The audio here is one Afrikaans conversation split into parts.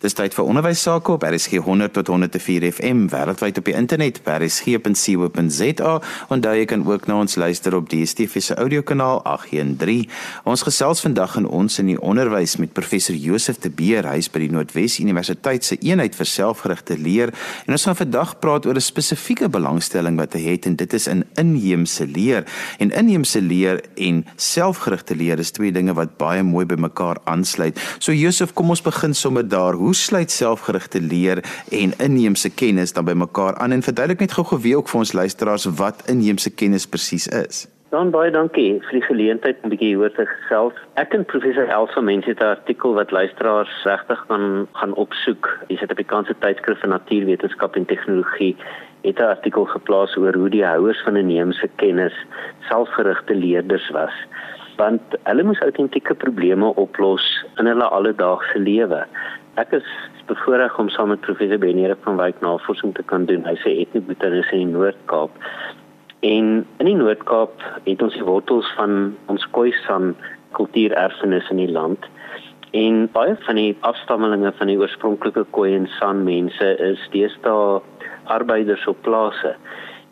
Dis tyd vir onderwys sake op RSG 100 tot 104 FM wêreldwyd op die internet by rsg.co.za en daar jy kan ook na ons luister op die DSTV se audiokanaal 813. Ons gesels vandag in ons in die onderwys met professor Josef de Beer, hy is by die Noordwes Universiteit se eenheid vir selfgerigte leer en ons gaan vandag praat oor 'n spesifieke belangstelling wat hy het en dit is in inheemse leer. En inheemse leer en selfgerigte leer is twee dinge wat baie mooi by mekaar aansluit. So Josef, kom ons begin sommer daar. Hoe hoe sluit selfgerigte leer en inheemse kennis dan by mekaar aan en verduidelik net gou-gou wie ook vir ons luisteraars wat inheemse kennis presies is. Dan baie dankie vir die geleentheid om 'n bietjie hieroor te gesels. Ek en professor Elsa Mens het 'n artikel wat luisteraars regtig kan gaan opsoek. Die Suid-Afrikaanse tydskrif vir natuurwetenskap en tegnologie het 'n artikel geplaas oor hoe die houers van inheemse kennis selfgerigte leerders was want hulle moes autentieke probleme oplos in hulle alledaagse lewe. Ek is bevoorreg om saam met professor Beniere van Wyk navorsing te kan doen. Hy sê etnobotanis in die Noord-Kaap. En in die Noord-Kaap het ons die wortels van ons Khoisan kultuurerfenis in die land. En baie van die afstammelinge van die oorspronklike Khoi en San mense is deesdae arbeiders op plase.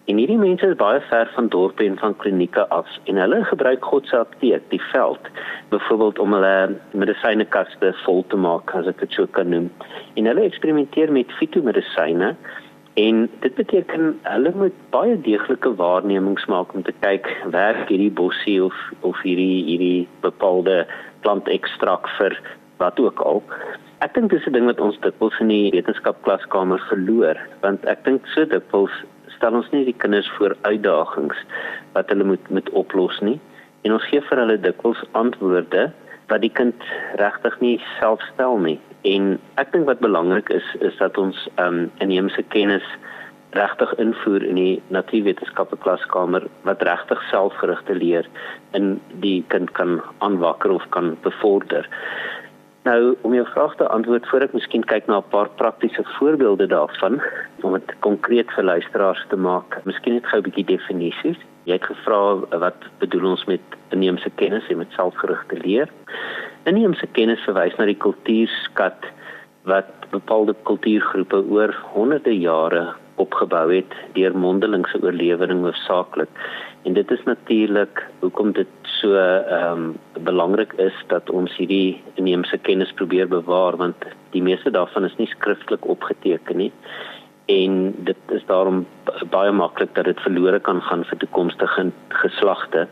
En hierdie mense is baie ver van dorpe en van klinieke af en hulle gebruik God se apteek, die veld, byvoorbeeld om hulle medisynekaste vol te maak, as ek dit sou kan noem. En hulle eksperimenteer met fitomedisyne en dit beteken hulle moet baie deeglike waarnemings maak om te kyk werk hierdie bossie of of hierdie hierdie bepaalde plantekstrakt vir wat ook al. Ek dink dis 'n ding wat ons dikwels in die wetenskapklaskamer verloor, want ek dink so dikwels stel ons nie die kinders voor uitdagings wat hulle moet moet oplos nie en ons gee vir hulle dikwels antwoorde wat die kind regtig nie self stel nie en ek dink wat belangrik is is dat ons um inheemse kennis regtig invoer in die natuurwetenskappe klaskamer wat regtig selfgerigte leer in die kind kan aanwakker of kan bevorder. Nou om jou vraag te antwoord voor ek miskien kyk na 'n paar praktiese voorbeelde daarvan om dit konkreet vir luisteraars te maak. Miskien net gou 'n bietjie definisies. Jy het gevra wat bedoel ons met inheemse kennis en met selfgerigte leer? Inheemse kennis verwys na die kultuurskat wat bepaalde kultuurgroepe oor honderde jare opgebou het deur mondelingse oorlewering hoofsaaklik. En dit is natuurlik hoekom dit so ehm um, belangrik is dat ons hierdie inheemse kennis probeer bewaar want die meeste daarvan is nie skriftelik opgeteken nie en dit is daarom baie maklik dat dit verlore kan gaan vir toekomstige geslagte.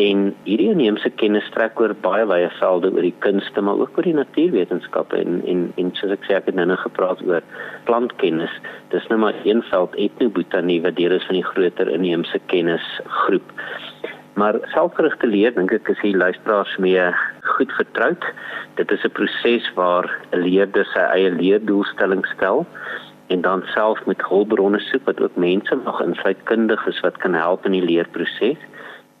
En hierdie inheemse kennis strek oor baie wye velde oor die kunste maar ook oor die natuurwetenskappe en en en soos ek sê ek het nou nog gepraat oor plantkennis. Dis nou maar een veld etnobotanie wat deel is van die groter inheemse kennisgroep. Maar selfgerigte leer dink ek is die luisteraars mee goed vertroud. Dit is 'n proses waar 'n leerder sy eie leerdoelstelling stel en dan self met hulpbronne soek wat ook mense mag insluit kundiges wat kan help in die leerproses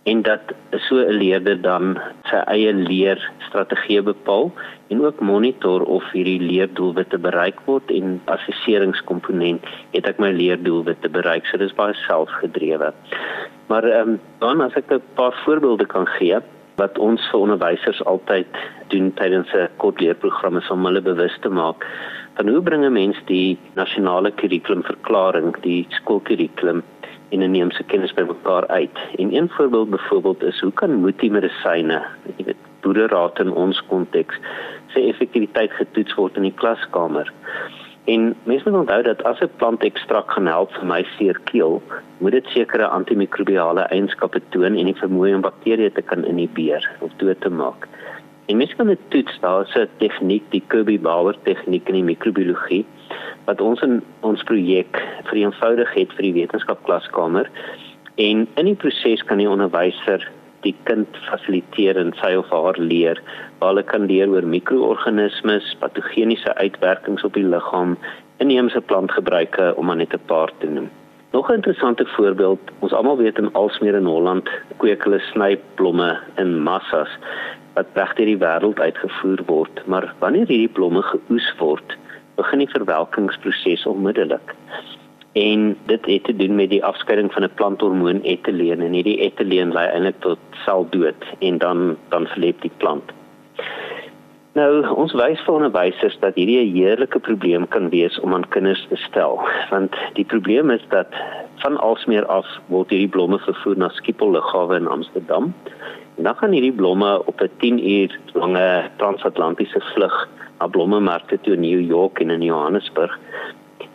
en dat so 'n leerder dan sy eie leerstrategie bepaal en ook monitor of hierdie leerdoelwitte bereik word en assesseringskomponent het ek my leerdoelwitte bereik. So dis baie selfgedrewe. Maar ehm um, dan as ek 'n paar voorbeelde kan gee wat ons vir onderwysers altyd doen tydens 'n kort leerprogram is om hulle bewus te maak van hoe bringe mense die nasionale kurrikulumverklaring die skoolkurrikulum en inheemse kennis by mekaar uit. En een voorbeeld byvoorbeeld is hoe kan multimedisyne, jy weet, boereraad in ons konteks se effektiwiteit getoets word in die klaskamer. En mens moet onthou dat as 'n plantekstrakt gaan help vir my seer keel, moet dit sekere antimikrobiale eienskappe toon en die vermoë om bakterieë te kan inhibeer of dood te maak. En mens kan dit toets, daar is 'n tegniek, die Kirby-Bauer tegniek in die microbiologie wat ons in ons projek vereenvoudig het vir die wetenskapklaskamer. En in die proses kan die onderwyser die kind fasiliteer en sy of haar leer. Hulle kan leer oor mikroorganismes, patogeniese uitwerkings op die liggaam, inheemse plantgebruike om maar net 'n paar te noem. Nog 'n interessante voorbeeld, ons almal weet in Alsmeer in Holland kweek hulle snyblomme in massas wat reg deur die wêreld uitgevoer word, maar wanneer hierdie blomme geoes word, begin die verwelkingsproses onmiddellik. En dit het te doen met die afskeiding van 'n planthormoon etileen en hierdie etileen lei eintlik tot seldood en dan dan verleef die plant. Nou, ons wys vir onderwysers dat hierdie 'n heerlike probleem kan wees om aan kinders te stel, want die probleem is dat van alsmeer af word hierdie blomme vervoer na Schiphol lughawe in Amsterdam. En dan gaan hierdie blomme op 'n 10 uur lange transatlantiese vlug na blommemarkte toe in New York en in Johannesburg.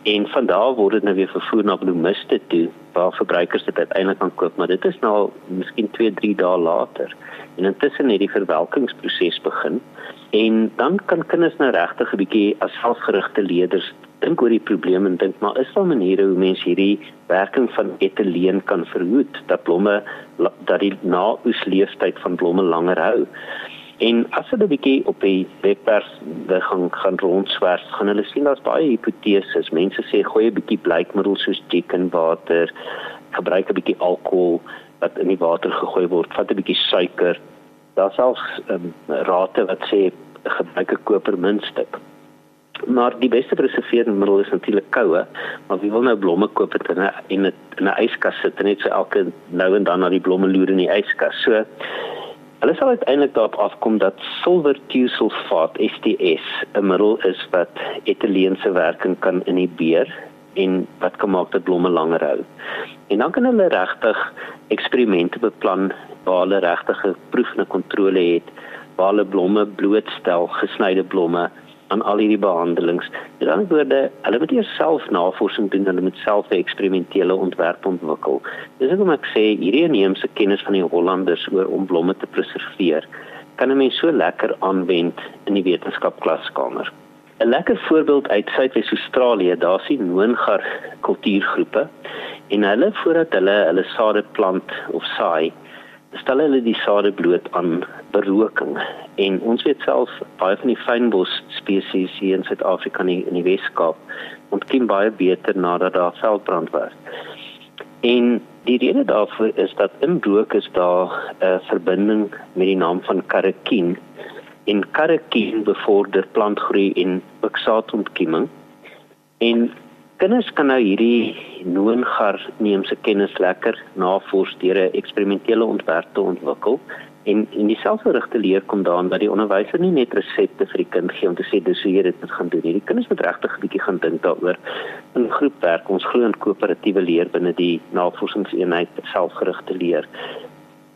En van daar word dit nou weer vervoer na bloemiste toe waar verbruikers dit uiteindelik kan koop, maar dit is nou miskien 2-3 dae later. En intussen het die verwelkingsproses begin en dan kan kinders nou regtig 'n bietjie as selfgerigte leerders dink oor die probleem en dink maar is daar maniere hoe mense hierdie werking van etileen kan verhoed dat blomme dat die naoes leeftyd van blomme langer hou. En as hulle 'n bietjie op die webpers gaan gaan rondswerf, gaan hulle sien daar's baie hipoteses. Mense sê gooi 'n bietjie bleikmiddel soos chicken water, gebruik 'n bietjie alkohol wat in die water gegooi word, vat 'n bietjie suiker. Daar's selfs um, rate wat sê gebruik 'n kopermuntstuk. Maar die beste preserveermiddel is natuurlik koue, maar wie wil nou blomme koop het in 'n in 'n yskas sit en net so elke nou en dan na die blomme loer in die yskas. So hulle sal uiteindelik daarop afkom dat silver thiosulfaat STS 'n middel is wat etileense werking kan inhibeer en wat kan maak dat blomme langer hou. En dan kan hulle regtig eksperimente beplan waar hulle regtig 'n proef en 'n kontrole het waar hulle blomme blootstel, gesnyde blomme aan al hierdie behandelings. Met ander woorde, hulle moet eers self navorsing doen, hulle moet self 'n eksperimentele ontwerp ontwikkel. Dis hoekom ek sê hierdie inheemse kennis van die Hollanders oor om blomme te preserveer, kan 'n mens so lekker aanwend in die wetenskapklaskamer. 'n Lekker voorbeeld uit Suidwes Australië, daar sien Noongar kultuurgroepe en hulle voordat hulle hulle sade plant of saai, stel hulle die sade bloot aan beroking en ons weet self baie van die fynbos spesies hier in Suid-Afrika in die, die Weskaap ontkiem baie beter nadat daar veldbrand was. En die rede daarvoor is dat in rook is daar 'n verbinding met die naam van karakien en karakien bevorder plantgroei en oksaatontkemming. En Kinders kan nou hierdie noongar neemse kennis lekker navors deur 'n eksperimentele ontwerp te ontwikkel. En in dieselfde rigte leer kom daan dat die onderwyser nie net resepte vir die kind gee om te sê dis hoe jy dit moet gaan doen nie. Die kinders moet regtig 'n bietjie gaan dink daaroor in groepwerk. Ons glo in koöperatiewe leer binne die navorsingseenheid selfgerigte leer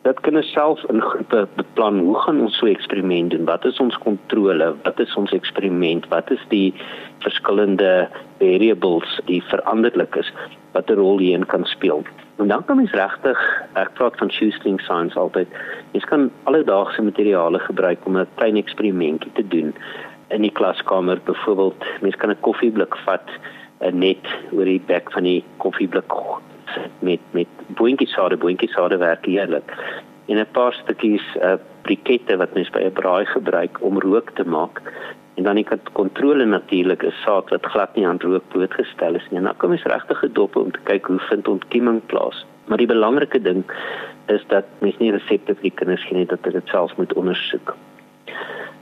dat kinders self in groepe beplan hoe gaan ons so eksperiment doen? Wat is ons kontrole? Wat is ons eksperiment? Wat is die verskillende variables die veranderlik is wat 'n rol hierin kan speel? En dan kan mens regtig, ek praat van shoestring science altyd. Jy kan alledaagse materiale gebruik om 'n klein eksperimentjie te doen in die klaskamer. Byvoorbeeld, mens kan 'n koffieblik vat, 'n net oor die bek van die koffieblik met met boontjies sade boontjies sade werk heerlik. En 'n paar stukkies uh, brikette wat mens by 'n braai gebruik om rook te maak. En dan ek het kontrole natuurlik is saad wat glad nie aan rook blootgestel is nie. En dan kom ons regtig gedop om te kyk hoe vind ontkieming plaas. Maar die belangrike ding is dat mens nie resepte vir die kinders gee nie dat hulle dit self moet ondersoek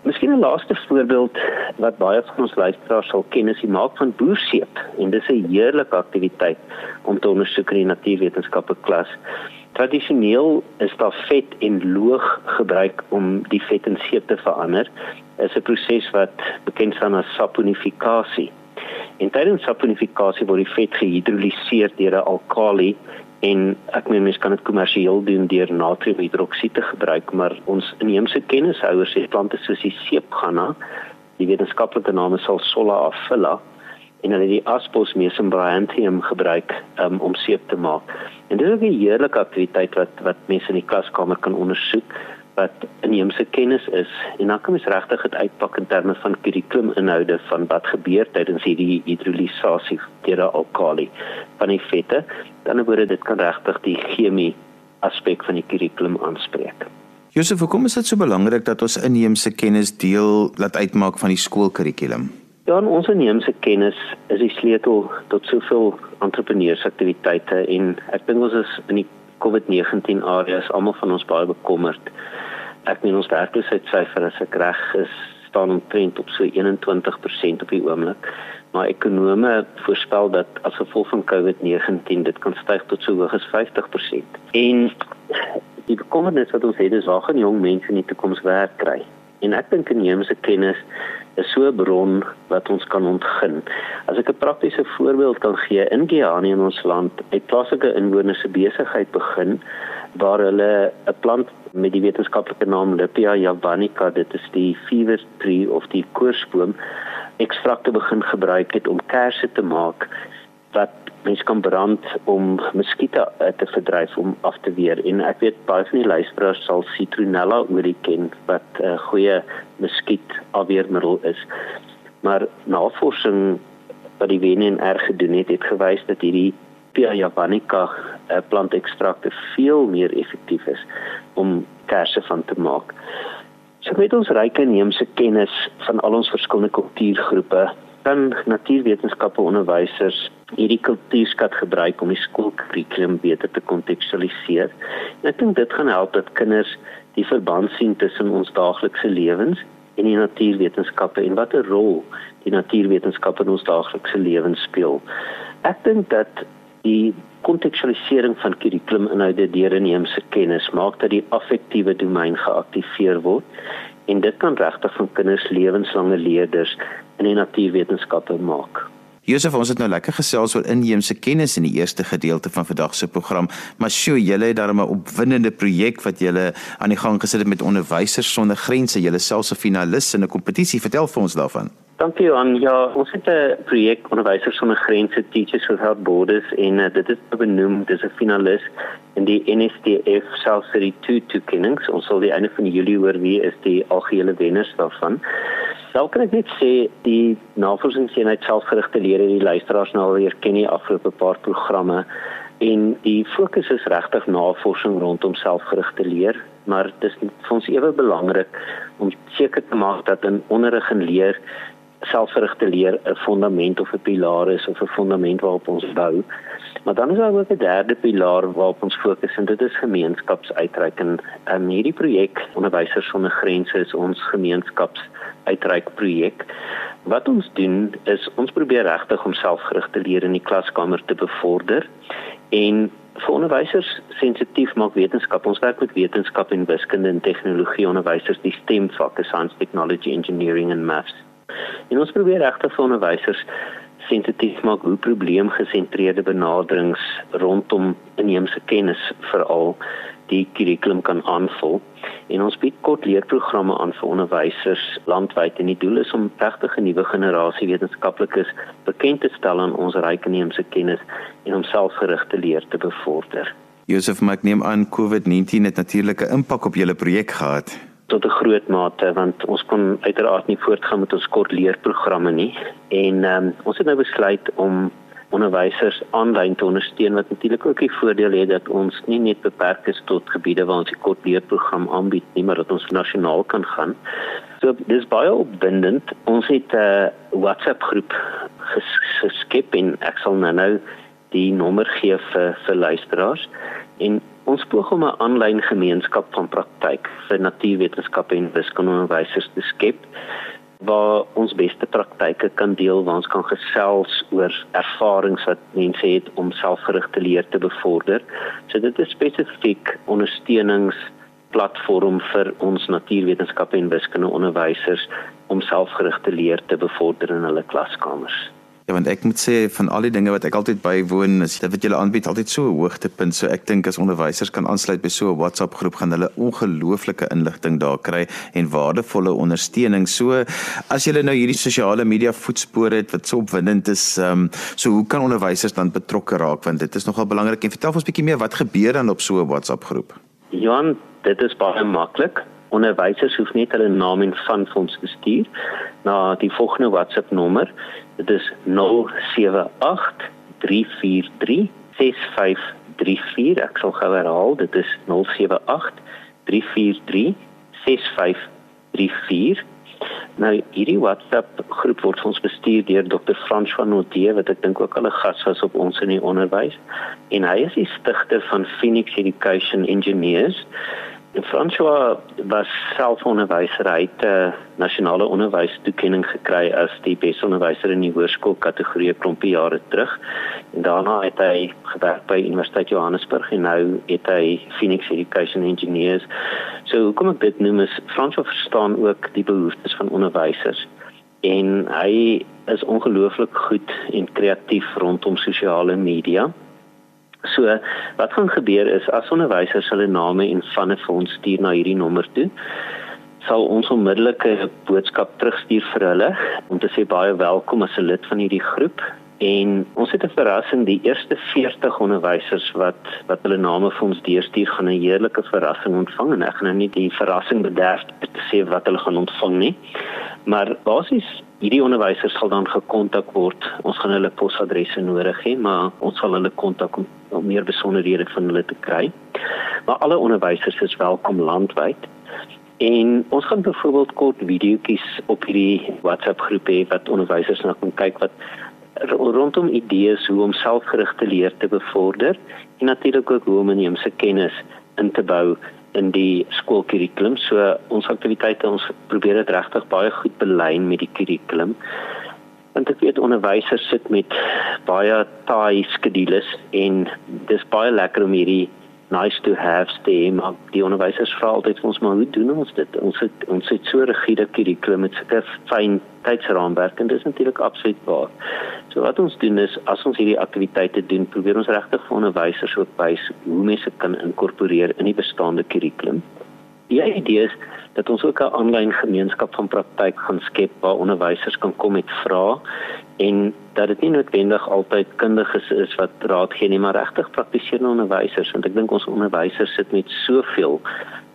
Miskien 'n laaste voorbeeld wat baie van ons luisteraars sal ken is die maak van boerseep en dis 'n heerlike aktiwiteit om te ondersoek in die natuurwetenskappe klas. Tradisioneel is daar vet en loog gebruik om die vet in seep te verander. Dit is 'n proses wat bekend staan as saponifikasie. En tydens saponifikasie word die vet gehidroliseer deur 'n alkali en ek meen mens kan dit kommersieel doen deur natriumhidroksied te gebruik maar ons inheemse kennishouers sê plante soos die seepganna die wetenskaplike naam is Salsola afilla en hulle die Aspos mesembryantium gebruik um, om seep te maak. En dit is 'n heerlike aktiwiteit wat wat mense in die klaskamer kan ondersoek wat inheemse kennis is en dan kan mens regtig dit uitpak in terme van kurrikuluminhoude van wat gebeur tydens hierdie hidrolisasie deur 'n alkali van die vette. Dan word dit kan regtig die chemie aspek van die kurrikulum aanspreek. Josef, hoekom is dit so belangrik dat ons inheemse kennis deel laat uitmaak van die skoolkurrikulum? Ja, ons inheemse kennis is die sleutel tot soveel entrepreneursaktiwiteite en ek dink ons is in die COVID-19 areas almal van ons baie bekommerd ek meen ons werkloosheidsyfer as ek reg is staan omtrent op so 21% op die oomblik. Maar ekonome voorspel dat as gevolg van COVID-19 dit kan styg tot so hoog as 50%. En die bekommernis wat ons het is waar gaan jong mense in die toekoms werk kry? En ek dink inheemse kennis is so 'n bron wat ons kan ontgin. As ek 'n praktiese voorbeeld kan gee, in Guyana in ons land, het plaaslike inwoners se besigheid begin waar hulle 'n plant met die wetenskaplike naam Lipia javanica, dit is die fever tree of die koorsboom, ekstrakte begin gebruik het om kersse te maak wat mens kan brand om muskiete te verdryf om af te weer en ek weet baie van die luisteraars sal citronella olie ken wat 'n uh, goeie muskiet afweermiddel is maar navorsing wat die WNR gedoen het het gewys dat hierdie Pia javanica uh, plantekstrakte veel meer effektief is om kersse van te maak. So met ons ryk inheemse kennis van al ons verskillende kultuurgroepe kan natuurwetenskappe onderwysers hierdie kultuurskat gebruik om die skoolkurrikulum beter te kontekstualiseer. Ek dink dit gaan help dat kinders die verband sien tussen ons daaglikse lewens en die natuurwetenskappe en watter rol die natuurwetenskappe in ons daaglikse lewens speel. Ek dink dat die kontekstualisering van kurrikuluminhoude deur inheemse kennis maak dat die affektiewe domein geaktiveer word en dit kan regtig van kinders lewenslange leerders in die natuurwetenskappe maak. Josef, ons het nou lekker gesels oor inheemse kennis in die eerste gedeelte van vandag se program, maar sjoe, julle het daarmee 'n opwindende projek wat julle aan die gang gesit het met onderwysers sonder grense. Julle selfs 'n finalis in 'n kompetisie. Vertel vir ons daarvan. Dankie Johan. Ja, ons het 'n projek onderwysers sonder grense Teachers Without Borders en uh, dit is benoem dis 'n finalis in die NSTF South City 2 toekennings. Ons sal die einde van Julie hoor wie is die algehele wenners daarvan. Sou kan ek net sê die navorsingseenheid selfgerigte leer het die luisteraars nou al ken die afgelope paar programme en die fokus is regtig navorsing rondom selfgerigte leer maar dit is vir ons ewe belangrik om seker te maak dat in onderrig en leer selfgerigte leer 'n fundament of 'n pilaar is of 'n fundament waarop ons bou. Maar dan is daar ook 'n derde pilaar waarop ons fokus en dit is gemeenskapsuitreiking. En hierdie projek Onderwysers sonder grense is ons gemeenskapsuitreik projek. Wat ons doen is ons probeer regtig om selfgerigte leer in die klaskamer te bevorder en vir onderwysers sensitief maak wetenskap. Ons werk met wetenskap en wiskunde en tegnologie onderwysers die STEM-vakke, science, technology, engineering and maths. En ons probeer regtig vir onderwysers sensitief maak hoe probleemgesentreerde benaderings rondom inheemse kennis veral die kurrikulum kan aanvul. En ons bied kort leerprogramme aan vir onderwysers landwyd en die doel is om regtig 'n nuwe generasie wetenskaplikes bekend te stel aan ons ryk inheemse kennis en om selfgerigte leer te bevorder. Josef, maak neem aan COVID-19 het natuurlike impak op julle projek gehad tot 'n groot mate want ons kon uiteraard nie voortgaan met ons kort leerprogramme nie en um, ons het nou besluit om onderwysers aanlyn te ondersteun wat natuurlik ook die voordeel het dat ons nie net beperk is tot gebiede waar ons die kort leerprogram aanbied nie maar dat ons nasionaal kan gaan. So dis baie opwindend. Ons het 'n uh, WhatsApp groep ges geskep en ek sal nou nou die nommer gee vir vir luisteraars en Ons poog om 'n aanlyn gemeenskap van praktyk vir natuurwetenskappe en wiskundeonderwysers te skep waar ons beste praktyke kan deel, waar ons kan gesels oor ervarings wat mense het om selfgerigte leer te bevorder. So dit is spesifiek ondersteuningsplatform vir ons natuurwetenskappe en wiskundeonderwysers om selfgerigte leer te bevorder in hulle klaskamers. Ja, want ek moet sê van al die dinge wat ek altyd bywoon, is dit wat julle aanbied altyd so 'n hoogtepunt. So ek dink as onderwysers kan aansluit by so 'n WhatsApp groep gaan hulle ongelooflike inligting daar kry en waardevolle ondersteuning. So as julle nou hierdie sosiale media voetspore het wat so opwindend is, um, so hoe kan onderwysers dan betrokke raak want dit is nogal belangrik en vertel ons 'n bietjie meer wat gebeur dan op so 'n WhatsApp groep. Johan, dit is baie maklik. Onderwysers hoef net hulle naam en van ons te stuur na die volgende WhatsApp nommer Dit is 078 343 6534. Ek sal gou herhaal. Dit is 078 343 6534. Nou hierdie WhatsApp groep word ons bestuur deur Dr. Frans van Notee wat ek dink ook al 'n gas was op ons in die onderwys en hy is die stigter van Phoenix Education Engineers. François was self onderwyser hy het 'n uh, eh, nasionale onderwystoekenning gekry as die beste onderwyser in die hoërskool kategorie klompie jare terug En daarna het hy gewerk by Universiteit Johannesburg en nou het hy Phoenix Education Engineers. So hoekom ek dit noem is Fransjo verstaan ook die behoeftes van onderwysers en hy is ongelooflik goed en kreatief rondom sosiale media. So wat gaan gebeur is as onderwysers hulle name en vanne vir ons stuur na hierdie nommer toe, sal ons onmiddellike boodskap terugstuur vir hulle om te sê baie welkom as 'n lid van hierdie groep. En ons het 'n verrassing die eerste 40 onderwysers wat wat hulle name vir ons deurstuur gaan 'n heerlike verrassing ontvang. En ek gaan nou nie die verrassing bederf te sê wat hulle gaan ontvang nie maar basies hierdie onderwysers sal dan gekontak word. Ons gaan hulle posadresse nodig hê maar ons sal hulle kontak om, om meer besonderhede van hulle te kry. Maar alle onderwysers is welkom landwyd. En ons gaan byvoorbeeld kort videoetjies op hierdie WhatsApp groep hê wat onderwysers na kan kyk wat rondom idees hoe om selfgerigte leer te bevorder en natuurlik ook hoe om inheemse kennis in te bou in die skoolkurrikulum. So ons aktiwiteite ons probeer dit regtig baie goed belyn met die kurrikulum. Want ek weet onderwysers sit met baie taai skedules en dis baie lekker om hierdie nice to have stem maar die onderwysers vra altyd vir ons maar hoe doen ons dit? Ons het ons het so rigiede kurrikulum met sulke fyn tydsraamwerk en dit is natuurlik absoluut waar. So wat ons doen is as ons hierdie aktiwiteite doen probeer ons regtig vir onderwysers ook wys hoe mense kan inkorporeer in die bestaande kurrikulum die idee is dat ons ook 'n aanlyn gemeenskap van praktyk gaan skep waar onderwysers kan kom met vrae en dat dit nie noodwendig altyd kundiges is wat raad gee nie, maar regtig praktiserende onderwysers want ek dink ons onderwysers sit met soveel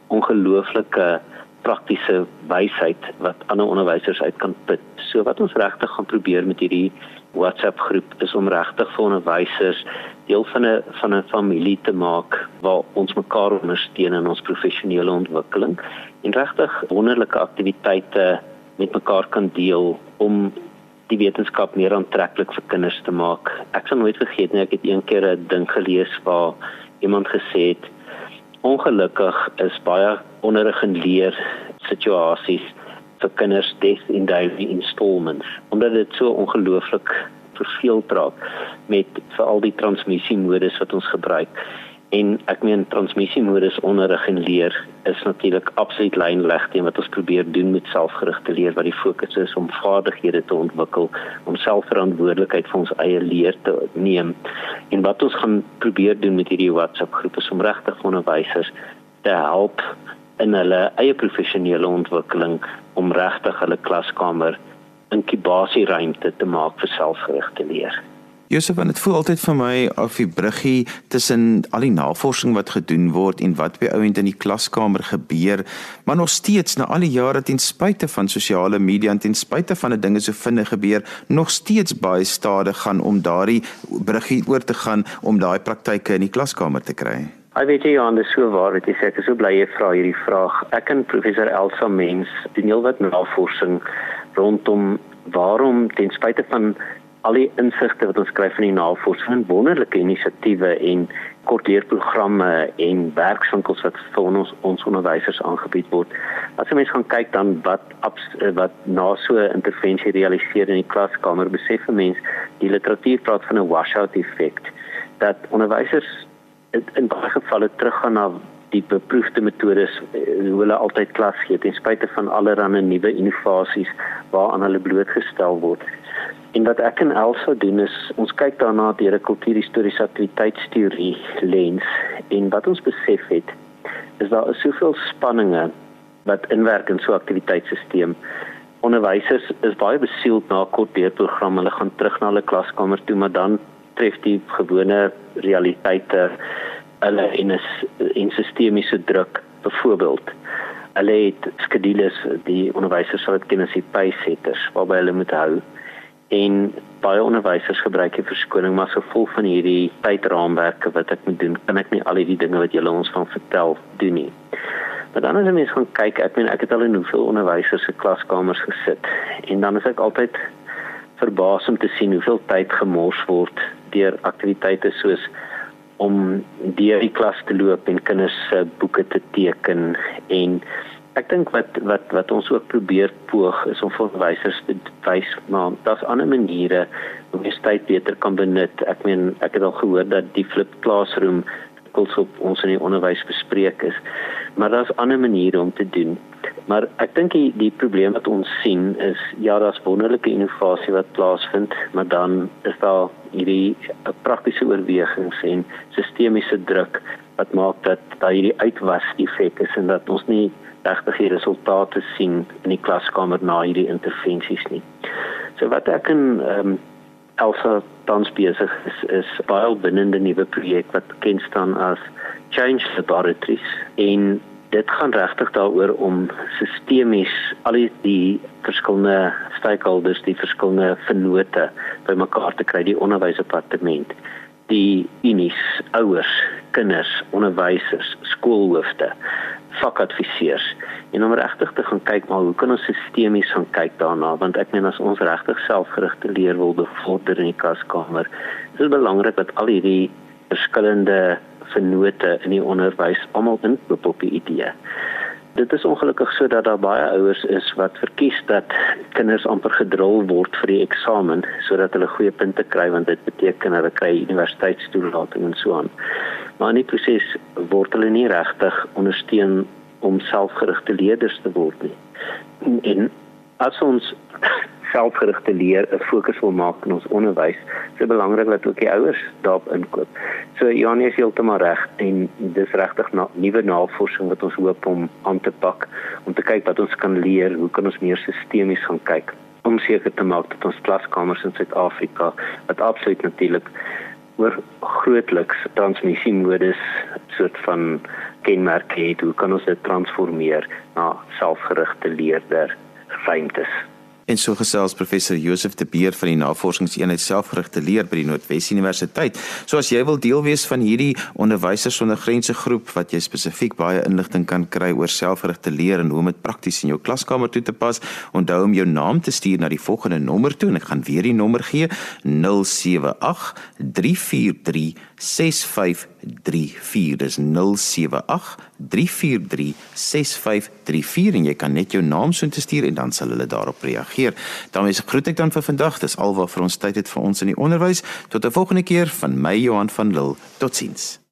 ongelooflike praktiese wysheid wat ander onderwysers uit kan put. So wat ons regtig gaan probeer met hierdie WhatsApp groep is om regtig vir onderwysers deel van 'n van 'n familie te maak waar ons mekaar ondersteun in ons professionele ontwikkeling en regtig wonderlike aktiwiteite met mekaar kan deel om die wetenskap meer aantreklik vir kinders te maak. Ek sal nooit vergeet nie, ek het eendag 'n ding gelees waar iemand gesê het ongelukkig is baie onderrig en leer situasies vir kinders des in daily installments omdat dit so ongelooflik verveeld raak met veral die transmissiemodus wat ons gebruik. En ek meen transmissiemodus onderrig en leer is natuurlik absoluut lynleg teen wat ons probeer doen met selfgerigte leer wat die fokus is om vaardighede te ontwikkel, om selfverantwoordelikheid vir ons eie leer te neem. En wat ons gaan probeer doen met hierdie WhatsApp groep is om regtig onderwysers te help in hulle eie professionele ontwikkeling om regtig hulle klaskamer inkubasieruimte te maak vir selfgerigte leer. Josef, want dit voel altyd vir my of die bruggie tussen al die navorsing wat gedoen word en wat by ouend in die klaskamer gebeur, maar nog steeds na al die jare ten spyte van sosiale media en ten spyte van 'n dinge so vinnig gebeur, nog steeds baie stadig gaan om daardie bruggie oor te gaan om daai praktyke in die klaskamer te kry. Ek weet jy aan die so waar dit sê ek is so bly jy vra hierdie vraag. Ek en professor Elsa Mens doen heelwat navorsing rondom waarom ten spyte van al die insigte wat ons kry van die navorsing, wonderlike inisiatiewe en kortleerprogramme en werkswinkels wat vir ons ons onderwysers aangebied word. As jy mens gaan kyk dan wat wat na so 'n intervensie realiseer in die klaskamer, besef 'n mens die literatuur praat van 'n washout effek dat onderwysers in baie gevalle teruggaan na die beproefde metodes eh, hoe hulle altyd klas gee ten spyte van allerlei nuwe innovasies waaraan hulle blootgestel word. En wat ek en Elsa doen is ons kyk daarna deur 'n kultuurhistoriese aktiwiteitsteorie lens en wat ons besef het is daar is soveel spanninge wat inwerk in so 'n aktiwiteitstelsel. Onderwysers is baie besield na kort leerprogram, hulle gaan terug na hulle klaskamer toe, maar dan tref die gewone realiteite hulle in 'n in sistemiese druk byvoorbeeld hulle het skedules die onderwysers sal dit ken as die pacesetters waarby hulle moet hou en baie onderwysers gebruik hier verskoning maar so vol van hierdie tydraamwerke wat ek moet doen kan ek nie al hierdie dinge wat julle ons van vertel doen nie. Maar dan as jy mens gaan kyk, ek meen ek het al in hoeveel onderwysers se klaskamers gesit en dan is ek altyd verbaas om te sien hoeveel tyd gemors word deur aktiwiteite soos om deur die klas te loop en kinders se boeke te teken en Ek dink wat wat wat ons ook probeer poog is om vir onderwysers te wys maar daar's ander maniere om die tyd beter kan benut. Ek meen ek het al gehoor dat die flip classroom kos op ons in die onderwys bespreek is. Maar daar's ander maniere om te doen. Maar ek dink die die probleem wat ons sien is ja, daar's wonderlike innovasie wat plaasvind, maar dan is daar hierdie praktiese oorwegings en sistemiese druk wat maak dat daar hierdie uitwas effek is en dat ons nie regtig die resultate sien in die klaskamer na hierdie intervensies nie. So wat ek in ehm um, Elsa tans besig is is baie binnende nuwe projek wat bekend staan as Change Laboratories en dit gaan regtig daaroor om sistemies al die verskillende stakeholders, die verskillende vennote bymekaar te kry, die onderwysdepartement, die unies, ouers, kinders, onderwysers, skoolhoofde vakadviseurs. En om regtig te gaan kyk maar hoe kan ons sistemies gaan kyk daarna? Want ek meen as ons regtig selfgerigte leer wil bevorder in die klaskamer is dit belangrik dat al hierdie verskillende vennote in die onderwys almal inkoop op die idee. Dit is ongelukkig so dat daar baie ouers is wat verkies dat kinders amper gedrul word vir die eksamen sodat hulle goeie punte kry want dit beteken hulle kry universiteitstoelating en so aan. Maar in die proses word hulle nie regtig ondersteun om selfgerigte leerders te word nie. En as ons selfgerigte leer 'n fokus wil maak in ons onderwys, is dit belangrik dat ook die ouers daarop inkoop. So Janie is heeltemal reg en dis regtig na, nuwe navorsing wat ons hoop om aan te pak om te kyk wat ons kan leer, hoe kan ons meer sistemies gaan kyk om seker te maak dat ons klaskamers in Suid-Afrika wat absoluut natuurlik oor grootliks transmissiemodus soort van kenmerke het, hoe kan ons dit transformeer na selfgerigte leerder ruimtes? En so gesels professor Josef de Beer van die Navorsingseenheid Selfgerigte Leer by die Noordwes Universiteit. So as jy wil deel wees van hierdie onderwysers sonder grense groep wat jy spesifiek baie inligting kan kry oor selfgerigte leer en hoe om dit prakties in jou klaskamer toe te pas, onthou om jou naam te stuur na die volgende nommer toe en ek gaan weer die nommer gee: 078 343 6534 dis 078 343 6534 en jy kan net jou naam so instuur en dan sal hulle daarop reageer reageer. daarmee groet ek dan vir vandag. Dis alwaar vir ons tyd het vir ons in die onderwys. Tot 'n volgende keer van my Johan van Lille. Totsiens.